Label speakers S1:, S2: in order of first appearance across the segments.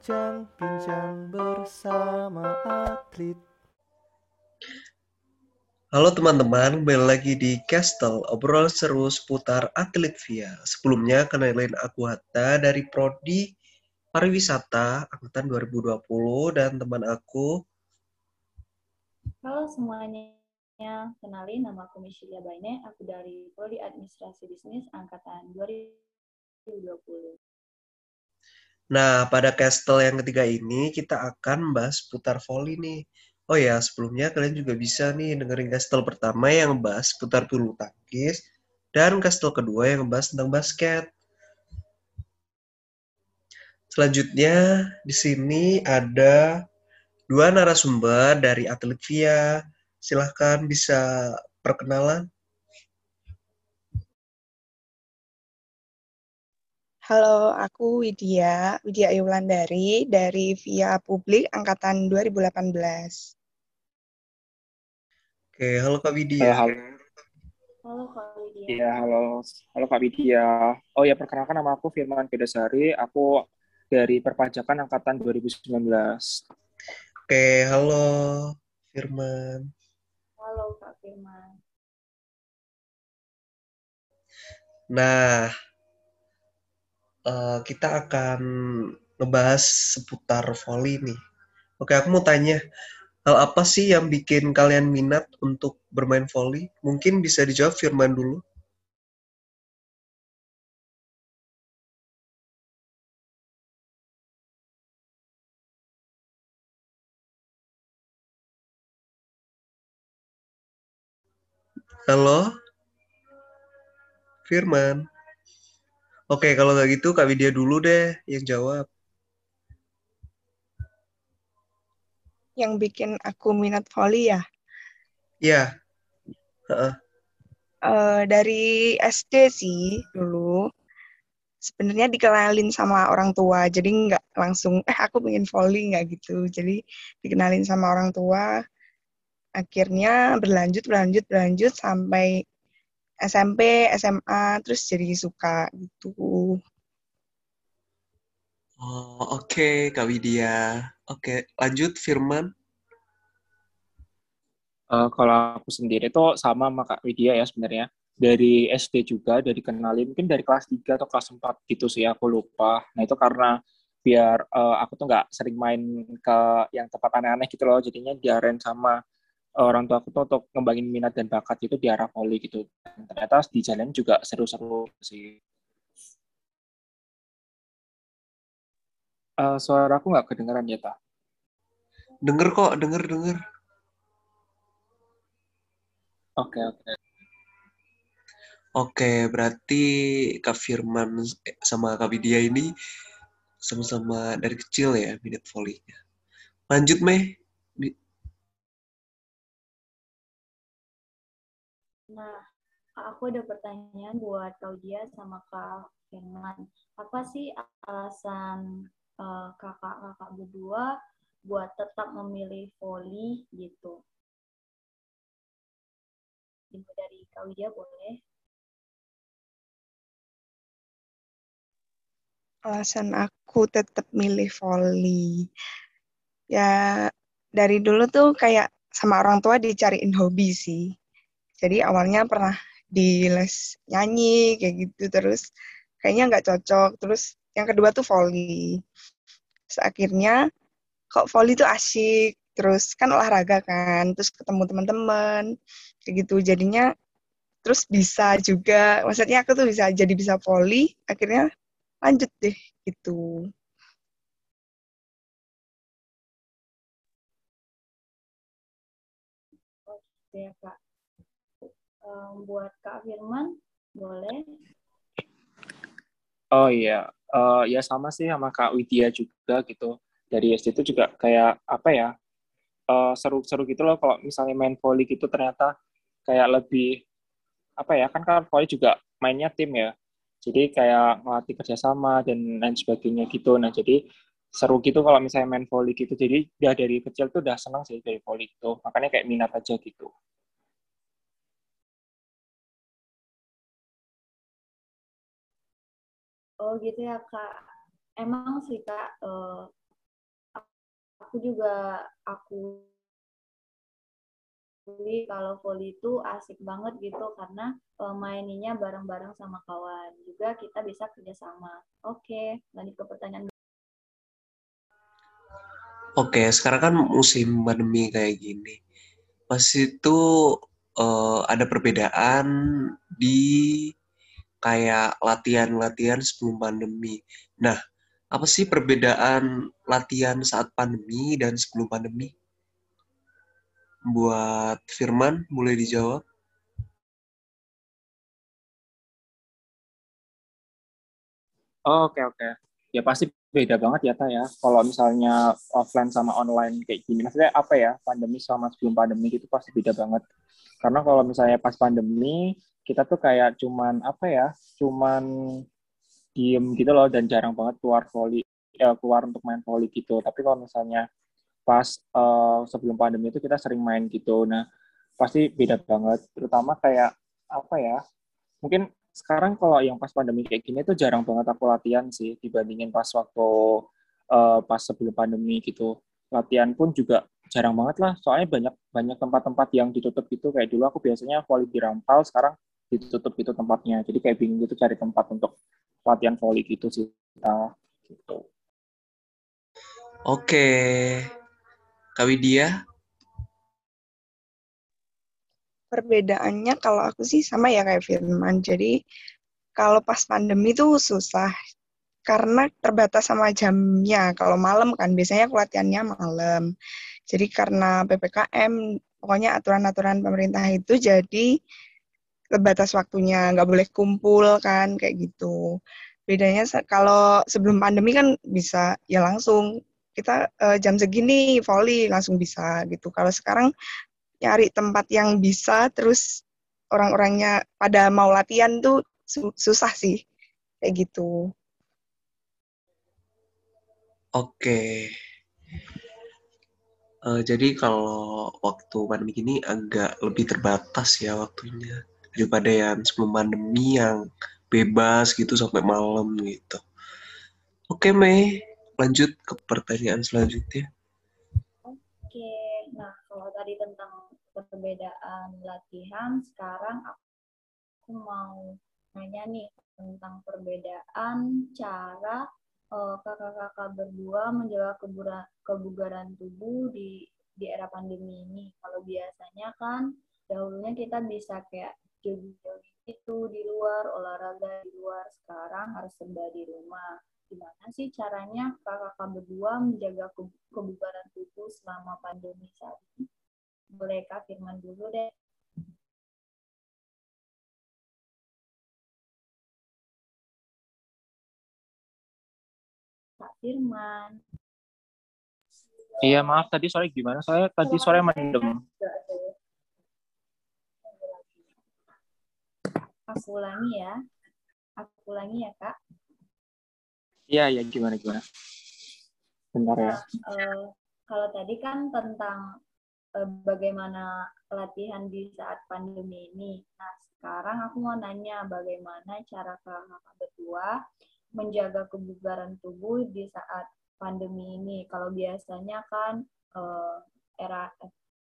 S1: Bincang-bincang bersama atlet
S2: Halo teman-teman, kembali lagi di Castle, obrol seru seputar atlet via. Sebelumnya, kenalin aku Hatta dari Prodi Pariwisata Angkatan 2020 dan teman aku
S3: Halo semuanya, kenalin nama aku Michelia Baine, aku dari Prodi Administrasi Bisnis Angkatan 2020.
S2: Nah, pada Castle yang ketiga ini kita akan bahas putar volley nih. Oh ya, sebelumnya kalian juga bisa nih dengerin Castle pertama yang bahas putar bulu tangkis dan Castle kedua yang bahas tentang basket. Selanjutnya di sini ada dua narasumber dari atlet via. Silahkan bisa perkenalan.
S4: Halo, aku Widya, Widya Ayulandari dari Via Publik Angkatan 2018.
S2: Oke, halo Kak Widya.
S5: Halo, halo.
S3: Halo Kak Widya.
S5: Iya, halo. Halo Kak Widya. Oh ya, perkenalkan nama aku Firman Kedasari. Aku dari Perpajakan Angkatan 2019.
S2: Oke, halo Firman.
S3: Halo Kak Firman.
S2: Nah, uh, kita akan ngebahas seputar volley nih. Oke, aku mau tanya, hal apa sih yang bikin kalian minat untuk bermain volley? Mungkin bisa dijawab Firman dulu. Halo? Firman? Oke, kalau nggak gitu Kak Widya dulu deh yang jawab.
S4: Yang bikin aku minat volley ya?
S2: Iya.
S4: Uh, dari SD sih dulu. Sebenarnya dikenalin sama orang tua, jadi nggak langsung, eh aku pengen volley nggak gitu. Jadi dikenalin sama orang tua, akhirnya berlanjut, berlanjut, berlanjut sampai SMP, SMA, terus jadi suka gitu.
S2: Oh, oke, okay, Kak Widya. Oke, okay, lanjut Firman.
S5: Uh, kalau aku sendiri tuh sama sama Kak Widya ya sebenarnya. Dari SD juga, dari kenalin, mungkin dari kelas 3 atau kelas 4 gitu sih, aku lupa. Nah itu karena biar uh, aku tuh nggak sering main ke yang tempat aneh-aneh gitu loh, jadinya diaren sama orang tua aku tuh untuk ngembangin minat dan bakat itu di arah volley gitu. Dan ternyata di jalan juga seru-seru sih. Uh, suara aku nggak kedengeran ya, Ta?
S2: Denger kok, denger, denger.
S5: Oke, okay, oke. Okay.
S2: Oke, berarti Kak Firman sama Kak Widya ini sama-sama dari kecil ya minat volley-nya. Lanjut, Mei.
S3: Nah, aku ada pertanyaan buat Kak Dia sama Kak Firman. Apa sih alasan uh, kakak-kakak berdua buat tetap memilih volley gitu? Dimulai dari Widya boleh?
S4: Alasan aku tetap milih volley. Ya, dari dulu tuh kayak sama orang tua dicariin hobi sih jadi awalnya pernah di les nyanyi kayak gitu terus kayaknya nggak cocok. Terus yang kedua tuh volley terus akhirnya kok volley tuh asik terus kan olahraga kan terus ketemu teman-teman kayak gitu. Jadinya terus bisa juga. Maksudnya aku tuh bisa jadi bisa volley akhirnya lanjut deh gitu.
S3: Oke, Kak buat Kak Firman, boleh?
S5: Oh iya, uh, ya sama sih sama Kak Widya juga gitu. Dari SD itu juga kayak apa ya, eh, seru-seru uh, gitu loh kalau misalnya main volley gitu ternyata kayak lebih apa ya kan kan volley juga mainnya tim ya. Jadi kayak ngelatih kerjasama dan lain sebagainya gitu. Nah jadi seru gitu kalau misalnya main volley gitu. Jadi udah dari kecil tuh udah senang sih dari volley itu. Makanya kayak minat aja gitu.
S3: Oh gitu ya kak. Emang sih kak, uh, aku juga aku kalau volley itu asik banget gitu karena uh, maininya bareng-bareng sama kawan. Juga kita bisa kerjasama. Oke, lanjut ke pertanyaan.
S2: Oke, sekarang kan musim pandemi kayak gini. Pas itu uh, ada perbedaan di kayak latihan-latihan sebelum pandemi. Nah, apa sih perbedaan latihan saat pandemi dan sebelum pandemi? Buat Firman, boleh dijawab?
S5: Oke, oke. Ya pasti beda banget ya, Ta ya. Kalau misalnya offline sama online kayak gini. Maksudnya apa ya, pandemi sama sebelum pandemi itu pasti beda banget. Karena kalau misalnya pas pandemi, kita tuh kayak cuman, apa ya, cuman diem gitu loh, dan jarang banget keluar volley, ya, keluar untuk main volley gitu. Tapi kalau misalnya pas uh, sebelum pandemi itu kita sering main gitu. Nah, pasti beda banget. Terutama kayak apa ya? Mungkin sekarang kalau yang pas pandemi kayak gini tuh jarang banget aku latihan sih dibandingin pas waktu uh, pas sebelum pandemi gitu. Latihan pun juga jarang banget lah. Soalnya banyak banyak tempat-tempat yang ditutup gitu. Kayak dulu aku biasanya volley di Rampal, sekarang ditutup itu tempatnya. Jadi kayak bingung gitu cari tempat untuk latihan volley gitu sih. Nah, gitu.
S2: Oke. Kak Widya?
S4: Perbedaannya kalau aku sih sama ya kayak Firman. Jadi kalau pas pandemi tuh susah karena terbatas sama jamnya. Kalau malam kan biasanya aku latihannya malam. Jadi karena PPKM, pokoknya aturan-aturan pemerintah itu jadi terbatas waktunya, nggak boleh kumpul kan kayak gitu. Bedanya kalau sebelum pandemi kan bisa ya langsung kita uh, jam segini volley langsung bisa gitu. Kalau sekarang nyari tempat yang bisa terus orang-orangnya pada mau latihan tuh susah sih kayak gitu.
S2: Oke. Uh, jadi kalau waktu pandemi ini agak lebih terbatas ya waktunya daripada yang sebelum pandemi yang bebas gitu sampai malam gitu. Oke Mei, lanjut ke pertanyaan selanjutnya.
S3: Oke, nah kalau tadi tentang perbedaan latihan, sekarang aku mau nanya nih tentang perbedaan cara eh, kakak-kakak berdua menjaga kebugaran, kebugaran tubuh di di era pandemi ini. Kalau biasanya kan dahulunya kita bisa kayak jogging-jogging itu di luar, olahraga di luar. Sekarang harus serba di rumah gimana sih caranya kakak-kakak berdua menjaga kebugaran tubuh selama pandemi saat ini? Boleh Kak Firman dulu deh. Kak Firman.
S5: Iya, maaf tadi sore gimana? Saya tadi sore mendem.
S3: Aku ulangi ya. Aku ulangi ya, Kak.
S5: Iya, iya gimana gimana. Bentar ya.
S3: uh, kalau tadi kan tentang uh, bagaimana latihan di saat pandemi ini. Nah, sekarang aku mau nanya bagaimana cara kakak berdua menjaga kebugaran tubuh di saat pandemi ini. Kalau biasanya kan uh, era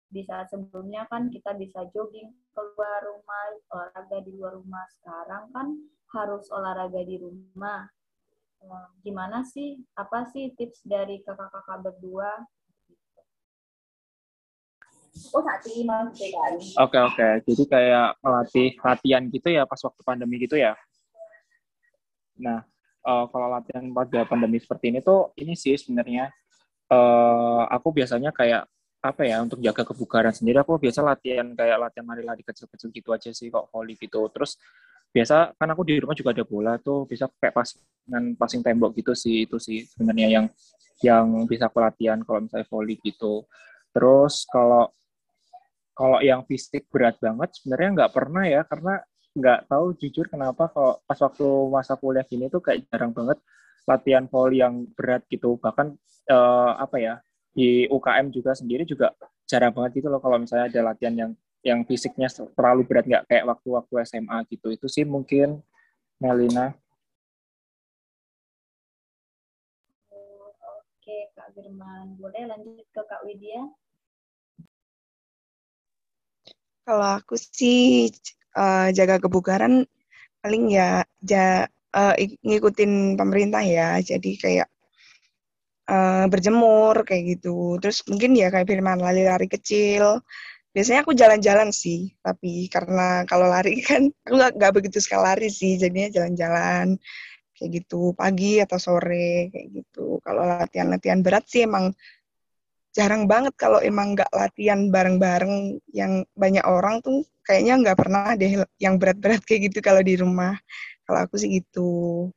S3: di saat sebelumnya kan kita bisa jogging keluar rumah, olahraga di luar rumah. Sekarang kan harus olahraga di rumah. Gimana sih? Apa sih tips dari kakak-kakak berdua?
S5: Oh, Oke oke, jadi kayak melatih latihan gitu ya pas waktu pandemi gitu ya. Nah, uh, kalau latihan pada pandemi seperti ini tuh ini sih sebenarnya uh, aku biasanya kayak apa ya untuk jaga kebugaran sendiri aku biasa latihan kayak latihan lari-lari kecil-kecil gitu aja sih kok volley gitu. Terus biasa kan aku di rumah juga ada bola tuh bisa kayak pasingan passing tembok gitu sih itu sih sebenarnya yang yang bisa aku latihan kalau misalnya volley gitu terus kalau kalau yang fisik berat banget sebenarnya nggak pernah ya karena nggak tahu jujur kenapa kalau pas waktu masa kuliah gini tuh kayak jarang banget latihan volley yang berat gitu bahkan uh, apa ya di UKM juga sendiri juga jarang banget gitu loh kalau misalnya ada latihan yang yang fisiknya terlalu berat nggak kayak waktu-waktu SMA gitu itu sih mungkin Melina
S3: oke Kak Firman. Boleh lanjut ke Kak Widya?
S4: Kalau aku sih uh, jaga kebugaran paling ya ja, uh, ngikutin pemerintah ya. Jadi kayak uh, berjemur kayak gitu. Terus mungkin ya kayak Firman lari-lari kecil. Biasanya aku jalan-jalan sih, tapi karena kalau lari kan aku nggak begitu sekali lari sih, jadinya jalan-jalan kayak gitu pagi atau sore kayak gitu. Kalau latihan-latihan berat sih emang jarang banget kalau emang nggak latihan bareng-bareng yang banyak orang tuh kayaknya nggak pernah deh yang berat-berat kayak gitu kalau di rumah. Kalau aku sih gitu.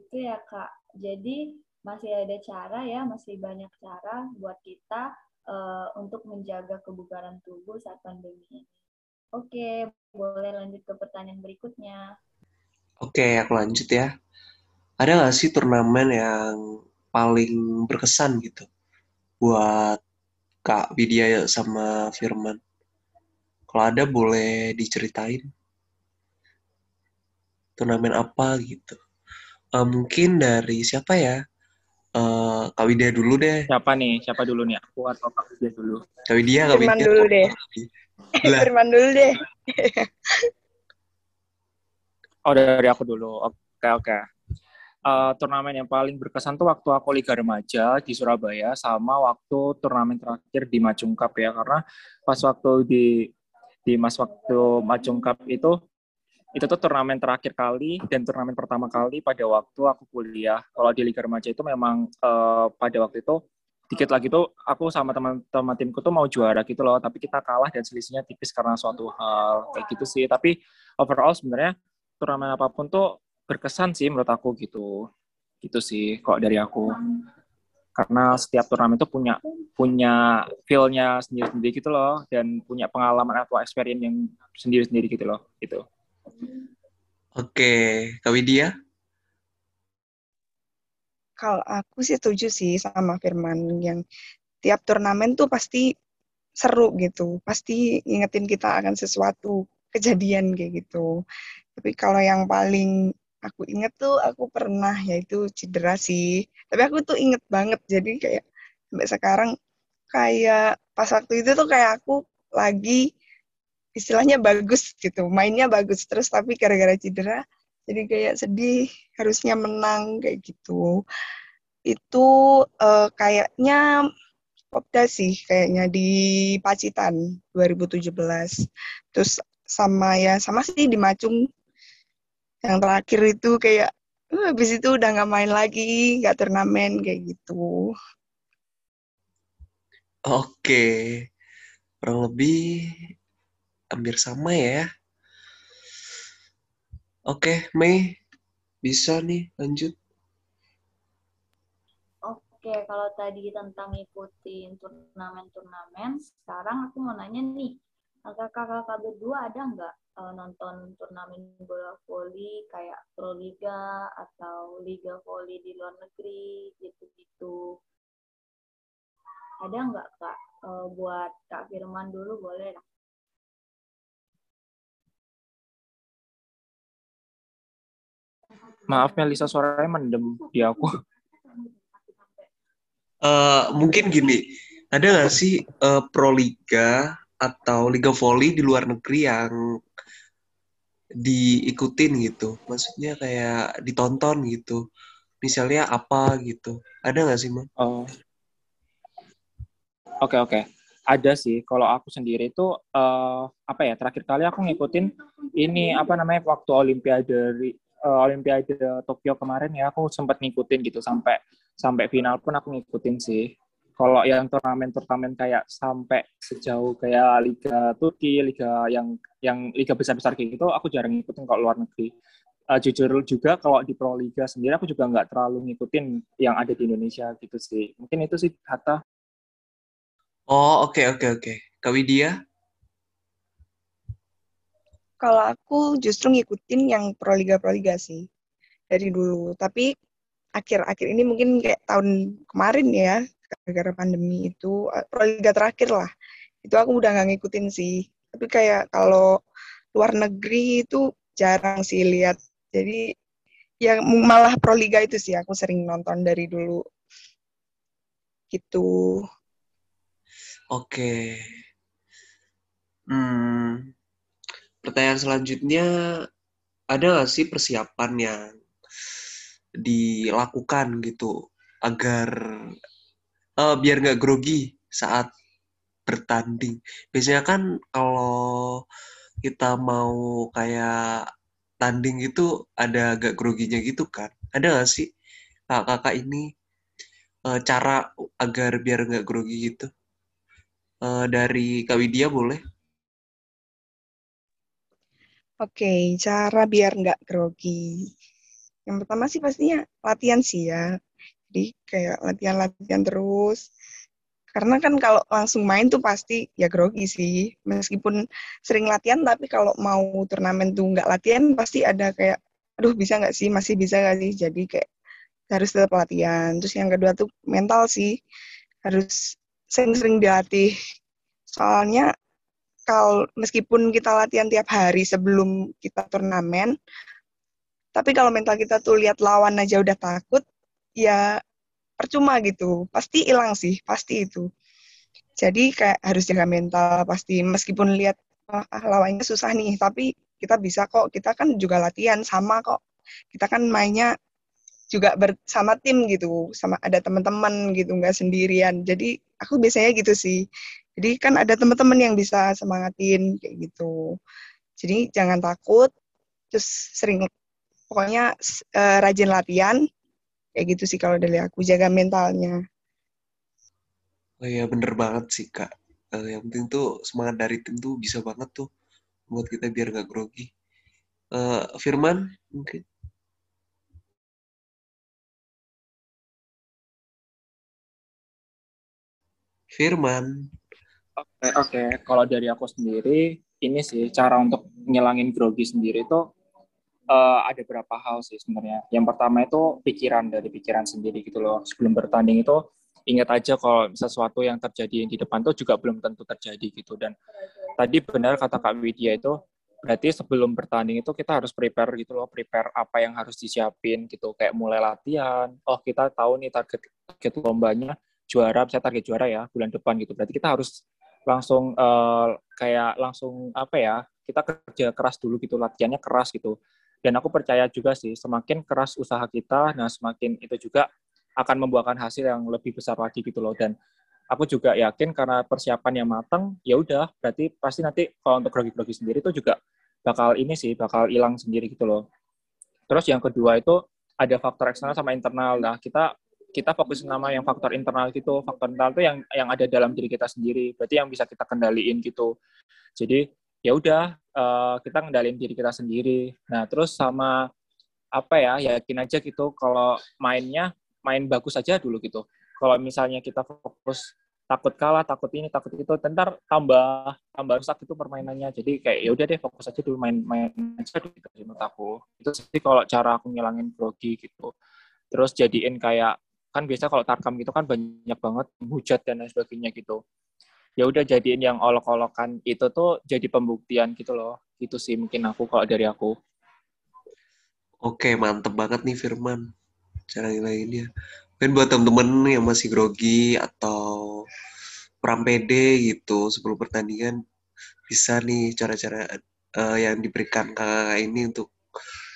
S3: Itu ya Kak. Jadi masih ada cara ya, masih banyak cara buat kita uh, untuk menjaga kebugaran tubuh saat pandemi ini. Oke, boleh lanjut ke pertanyaan berikutnya.
S2: Oke, aku lanjut ya. Ada nggak sih turnamen yang paling berkesan gitu buat Kak Widya sama Firman? Kalau ada boleh diceritain. Turnamen apa gitu? Uh, mungkin dari siapa ya? Uh, Kak Widya dulu deh.
S5: Siapa nih? Siapa dulu nih? Aku atau Kak Widya dulu?
S2: Kak Widya, Kak
S4: Widya. dulu deh. Firman dulu deh.
S5: oh, dari aku dulu. Oke, oke. Uh, turnamen yang paling berkesan tuh waktu aku Liga Remaja di Surabaya sama waktu turnamen terakhir di Majung Cup ya karena pas waktu di di mas waktu Majung Cup itu itu tuh turnamen terakhir kali dan turnamen pertama kali pada waktu aku kuliah. Kalau di Liga Remaja itu memang uh, pada waktu itu dikit lagi tuh aku sama teman-teman timku tuh mau juara gitu loh, tapi kita kalah dan selisihnya tipis karena suatu hal kayak gitu sih. Tapi overall sebenarnya turnamen apa pun tuh berkesan sih menurut aku gitu. Gitu sih kok dari aku. Karena setiap turnamen itu punya punya feel-nya sendiri-sendiri gitu loh dan punya pengalaman atau experience yang sendiri-sendiri gitu loh gitu.
S2: Oke, Kak Widya?
S4: Kalau aku sih setuju sih sama Firman yang tiap turnamen tuh pasti seru gitu, pasti ingetin kita akan sesuatu kejadian kayak gitu. Tapi kalau yang paling aku inget tuh aku pernah yaitu cedera sih. Tapi aku tuh inget banget, jadi kayak sampai sekarang kayak pas waktu itu tuh kayak aku lagi istilahnya bagus gitu, mainnya bagus terus tapi gara-gara cedera jadi kayak sedih, harusnya menang kayak gitu. Itu uh, kayaknya Popda sih kayaknya di Pacitan 2017. Terus sama ya sama sih di Macung yang terakhir itu kayak uh, habis itu udah nggak main lagi, nggak turnamen kayak gitu.
S2: Oke, kurang lebih hampir sama ya. Oke, Mei, bisa nih lanjut.
S3: Oke, kalau tadi tentang ikutin turnamen-turnamen, sekarang aku mau nanya nih, kakak-kakak berdua ada nggak uh, nonton turnamen bola voli kayak Pro Liga atau Liga Voli di luar negeri gitu-gitu? Ada nggak kak? Uh, buat Kak Firman dulu boleh lah.
S5: Maaf Melisa suaranya mendem di aku.
S2: Uh, mungkin gini, ada nggak sih uh, pro liga atau liga volley di luar negeri yang diikutin gitu? Maksudnya kayak ditonton gitu. Misalnya apa gitu? Ada nggak sih, Mang?
S5: Oh. Oke, okay, oke. Okay. Ada sih. Kalau aku sendiri itu uh, apa ya? Terakhir kali aku ngikutin ini apa namanya waktu Olimpiade uh, Olimpiade Tokyo kemarin ya aku sempat ngikutin gitu sampai sampai final pun aku ngikutin sih. Kalau yang turnamen-turnamen kayak sampai sejauh kayak Liga Turki, Liga yang yang liga besar-besar kayak gitu, aku jarang ngikutin kalau luar negeri. Uh, jujur juga kalau di Pro Liga sendiri aku juga nggak terlalu ngikutin yang ada di Indonesia gitu sih. Mungkin itu sih kata.
S2: Oh oke okay, oke okay, oke. Okay. Kak Widya?
S4: Kalau aku justru ngikutin yang proliga proliga sih dari dulu. Tapi akhir-akhir ini mungkin kayak tahun kemarin ya, gara-gara pandemi itu eh, proliga terakhir lah. Itu aku udah nggak ngikutin sih. Tapi kayak kalau luar negeri itu jarang sih lihat. Jadi ya malah Proliga itu sih aku sering nonton dari dulu. Gitu.
S2: Oke. Hmm, pertanyaan selanjutnya, ada nggak sih persiapan yang dilakukan gitu agar uh, biar nggak grogi saat bertanding. Biasanya kan kalau kita mau kayak tanding itu ada agak groginya gitu kan. Ada nggak sih kakak-kakak ini uh, cara agar biar nggak grogi gitu? Uh, dari Kak Widya boleh?
S4: Oke, cara biar nggak grogi. Yang pertama sih pastinya latihan sih ya. Jadi kayak latihan-latihan terus. Karena kan kalau langsung main tuh pasti ya grogi sih. Meskipun sering latihan, tapi kalau mau turnamen tuh nggak latihan, pasti ada kayak, aduh bisa nggak sih, masih bisa nggak sih. Jadi kayak harus tetap latihan. Terus yang kedua tuh mental sih. Harus sering-sering dilatih. Soalnya kalau meskipun kita latihan tiap hari sebelum kita turnamen, tapi kalau mental kita tuh lihat lawan aja udah takut, ya percuma gitu. Pasti hilang sih, pasti itu. Jadi kayak harus jaga mental pasti meskipun lihat ah, lawannya susah nih, tapi kita bisa kok. Kita kan juga latihan sama kok. Kita kan mainnya juga bersama tim gitu, sama ada teman-teman gitu, nggak sendirian. Jadi aku biasanya gitu sih. Jadi kan ada teman-teman yang bisa semangatin kayak gitu. Jadi jangan takut, terus sering pokoknya uh, rajin latihan, kayak gitu sih kalau dari aku jaga mentalnya.
S2: Oh iya bener banget sih kak. Uh, yang penting tuh semangat dari tim tuh bisa banget tuh buat kita biar nggak grogi. Uh, Firman mungkin? Firman
S5: oke okay, okay. kalau dari aku sendiri ini sih cara untuk ngilangin grogi sendiri tuh uh, ada beberapa hal sih sebenarnya. Yang pertama itu pikiran dari pikiran sendiri gitu loh. Sebelum bertanding itu ingat aja kalau sesuatu yang terjadi di depan itu juga belum tentu terjadi gitu. Dan tadi benar kata Kak Widya itu berarti sebelum bertanding itu kita harus prepare gitu loh, prepare apa yang harus disiapin gitu, kayak mulai latihan. Oh kita tahu nih target target lombanya juara, saya target juara ya bulan depan gitu. Berarti kita harus langsung uh, kayak langsung apa ya kita kerja keras dulu gitu latihannya keras gitu dan aku percaya juga sih, semakin keras usaha kita, nah semakin itu juga akan membuahkan hasil yang lebih besar lagi gitu loh. Dan aku juga yakin karena persiapan yang matang, ya udah, berarti pasti nanti kalau untuk grogi-grogi sendiri itu juga bakal ini sih, bakal hilang sendiri gitu loh. Terus yang kedua itu ada faktor eksternal sama internal. Nah, kita kita fokus nama yang faktor internal gitu. Faktor internal itu yang yang ada dalam diri kita sendiri. Berarti yang bisa kita kendaliin gitu. Jadi ya udah uh, kita ngendalin diri kita sendiri. Nah, terus sama apa ya, yakin aja gitu kalau mainnya main bagus aja dulu gitu. Kalau misalnya kita fokus takut kalah, takut ini, takut itu, tentar tambah tambah rusak itu permainannya. Jadi kayak ya udah deh fokus aja dulu main-main aja dulu gitu menurut. Itu sih kalau cara aku ngilangin grogi gitu. Terus jadiin kayak kan biasa kalau tarkam gitu kan banyak banget hujat dan lain sebagainya gitu. Ya udah jadiin yang olok-olokan itu tuh jadi pembuktian gitu loh. Itu sih mungkin aku kalau dari aku.
S2: Oke mantep banget nih Firman cara lainnya mungkin buat temen-temen yang masih grogi atau kurang pede gitu sebelum pertandingan bisa nih cara-cara uh, yang diberikan kakak ini untuk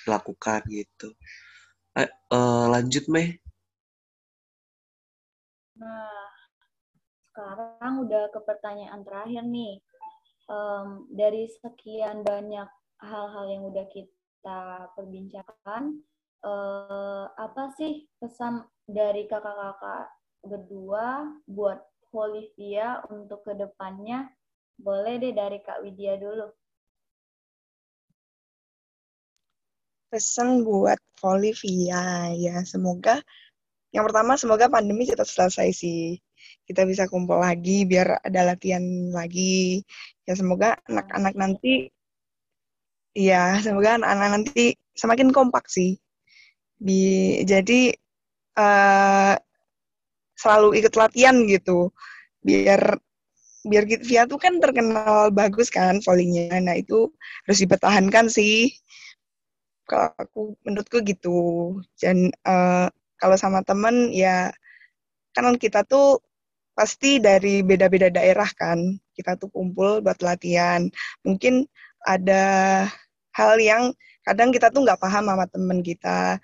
S2: lakukan gitu. Uh, lanjut meh
S3: nah sekarang udah ke pertanyaan terakhir nih. Um, dari sekian banyak hal-hal yang udah kita perbincangkan, uh, apa sih pesan dari kakak-kakak berdua buat Olivia untuk ke depannya? Boleh deh dari Kak Widya dulu.
S4: Pesan buat Olivia ya semoga yang pertama semoga pandemi cepat selesai sih kita bisa kumpul lagi biar ada latihan lagi. Ya semoga anak-anak nanti ya semoga anak-anak nanti semakin kompak sih. Bi jadi uh, selalu ikut latihan gitu. Biar biar Via tuh kan terkenal bagus kan volleynya. Nah, itu harus dipertahankan sih Kalau aku menurutku gitu. Dan uh, kalau sama temen ya kan kita tuh pasti dari beda-beda daerah kan. Kita tuh kumpul buat latihan. Mungkin ada hal yang kadang kita tuh nggak paham sama temen kita.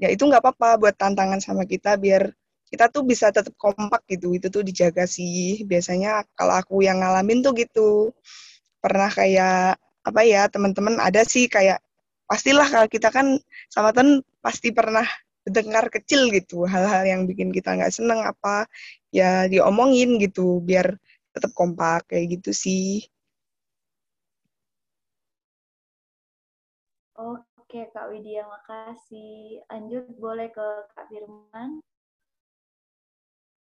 S4: Ya itu nggak apa-apa buat tantangan sama kita biar kita tuh bisa tetap kompak gitu itu tuh dijaga sih biasanya kalau aku yang ngalamin tuh gitu pernah kayak apa ya teman-teman ada sih kayak pastilah kalau kita kan sama temen pasti pernah dengar kecil gitu hal-hal yang bikin kita nggak seneng apa ya diomongin gitu biar tetap kompak kayak gitu sih
S3: Oke Kak Widya, makasih. Lanjut boleh ke Kak Firman.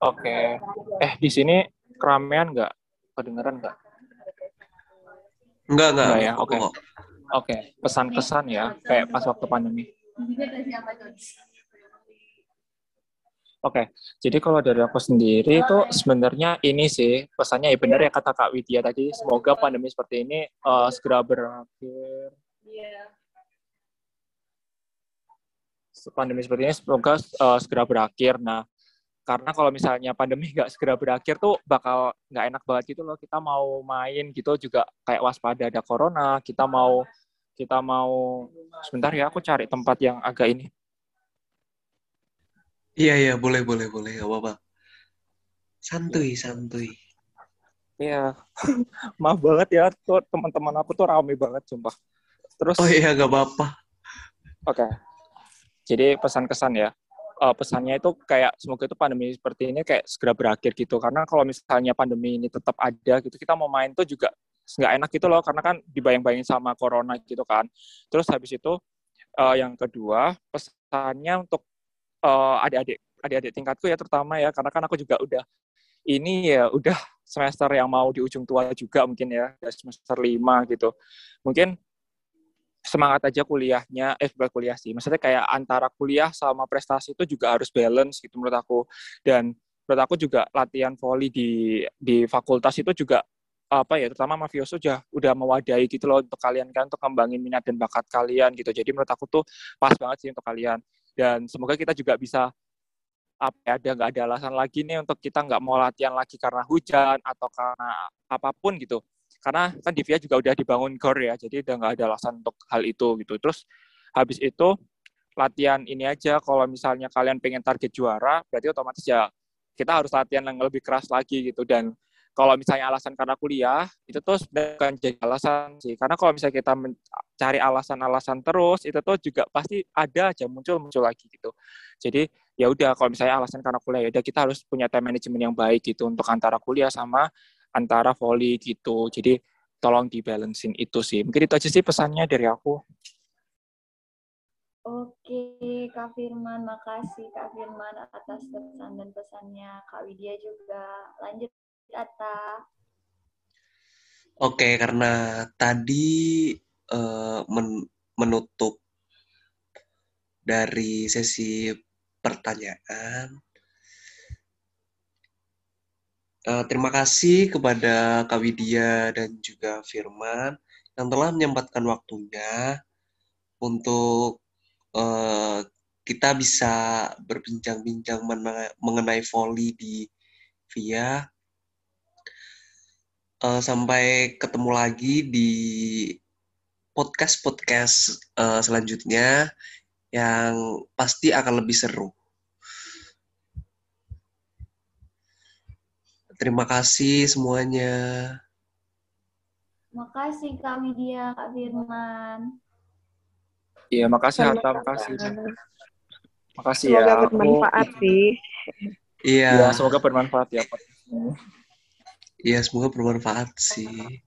S5: Oke. Eh, di sini keramaian nggak? Kedengeran nggak?
S2: Enggak, enggak.
S5: Enggak ya? Oke. Oke, pesan-kesan ya, kayak pas waktu pandemi. Oke, jadi kalau dari aku sendiri itu sebenarnya ini sih pesannya ya benar ya kata Kak Widya tadi. Semoga pandemi seperti ini uh, segera berakhir. Pandemi seperti ini semoga uh, segera berakhir. Nah, karena kalau misalnya pandemi nggak segera berakhir tuh bakal nggak enak banget gitu loh kita mau main gitu juga kayak waspada ada corona kita mau kita mau sebentar ya aku cari tempat yang agak ini
S2: iya iya boleh boleh boleh gak apa-apa. Santuy santuy.
S5: Iya. Maaf banget ya tuh teman-teman aku tuh rame banget sumpah. Terus
S2: oh iya gak apa-apa.
S5: Oke. Okay. jadi pesan kesan ya. Uh, pesannya itu kayak semoga itu pandemi seperti ini kayak segera berakhir gitu. Karena kalau misalnya pandemi ini tetap ada gitu kita mau main tuh juga nggak enak gitu loh. Karena kan dibayang-bayangin sama corona gitu kan. Terus habis itu uh, yang kedua pesannya untuk uh, adik-adik adik-adik tingkatku ya terutama ya karena kan aku juga udah ini ya udah semester yang mau di ujung tua juga mungkin ya semester lima gitu. Mungkin semangat aja kuliahnya, eh bukan kuliah sih, maksudnya kayak antara kuliah sama prestasi itu juga harus balance gitu menurut aku. Dan menurut aku juga latihan volley di di fakultas itu juga apa ya terutama mafioso udah udah mewadahi gitu loh untuk kalian kan untuk kembangin minat dan bakat kalian gitu. Jadi menurut aku tuh pas banget sih untuk kalian dan semoga kita juga bisa apa ya ada nggak ada alasan lagi nih untuk kita nggak mau latihan lagi karena hujan atau karena apa pun gitu. Karena kan di VIA juga udah dibangun gor ya jadi udah nggak ada alasan untuk hal itu gitu. Terus habis itu latihan ini aja. Kalau misalnya kalian pengen target juara berarti otomatis ya kita harus latihan yang lebih keras lagi gitu. Dan kalau misalnya alasan karena kuliah itu tuh bukan jadi alasan sih karena kalau misalnya kita mencari alasan-alasan terus itu tuh juga pasti ada aja muncul muncul lagi gitu jadi ya udah kalau misalnya alasan karena kuliah ya udah kita harus punya time management yang baik gitu untuk antara kuliah sama antara volley gitu. Jadi tolong dibalancein itu sih. Mungkin itu aja sih pesannya dari aku.
S3: Oke, Kak Firman, makasih Kak Firman atas pesan dan pesannya. Kak Widya juga. Lanjut, Atta.
S2: Oke, karena tadi uh, men menutup dari sesi pertanyaan, Uh, terima kasih kepada Kak Widya dan juga Firman yang telah menyempatkan waktunya untuk uh, kita bisa berbincang-bincang mengenai volley di via. Uh, sampai ketemu lagi di podcast-podcast uh, selanjutnya yang pasti akan lebih seru. Terima kasih semuanya.
S3: Makasih Kak Widya, Kak Firman.
S5: Iya, makasih Hatta, makasih. Makasih
S4: semoga
S5: ya.
S4: Semoga bermanfaat aku... sih.
S2: Iya.
S5: Ya, semoga bermanfaat ya, Pak.
S2: Iya, semoga bermanfaat sih.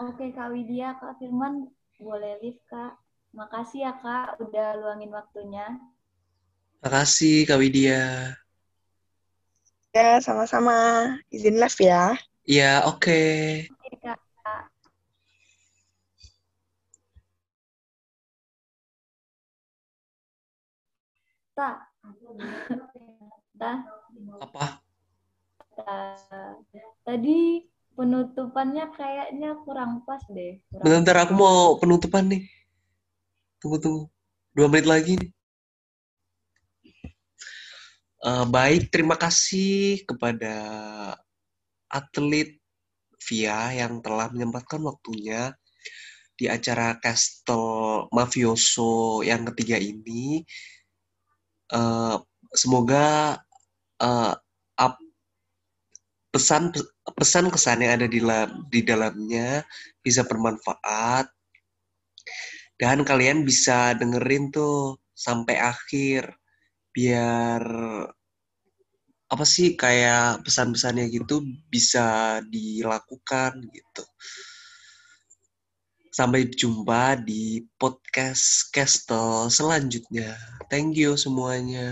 S3: Oke, Kak Widya, Kak Firman, boleh live, Kak. Makasih ya Kak udah luangin waktunya.
S2: Makasih Kak Widya.
S4: Ya, sama-sama. Izin live ya.
S2: Iya, oke. Okay.
S3: Tak.
S2: Apa?
S3: Ta- Tadi penutupannya kayaknya kurang pas deh. Kurang
S2: Bentar, aku mau penutupan nih. Tunggu, tunggu. Dua menit lagi nih. Eh, baik, terima kasih kepada atlet Via yang telah menyempatkan waktunya di acara Castle Mafioso yang ketiga ini. Eh, semoga eh, up- pesan pesan kesan yang ada di di dalamnya bisa bermanfaat dan kalian bisa dengerin tuh sampai akhir biar apa sih kayak pesan-pesannya gitu bisa dilakukan gitu. Sampai jumpa di podcast Castle selanjutnya. Thank you semuanya.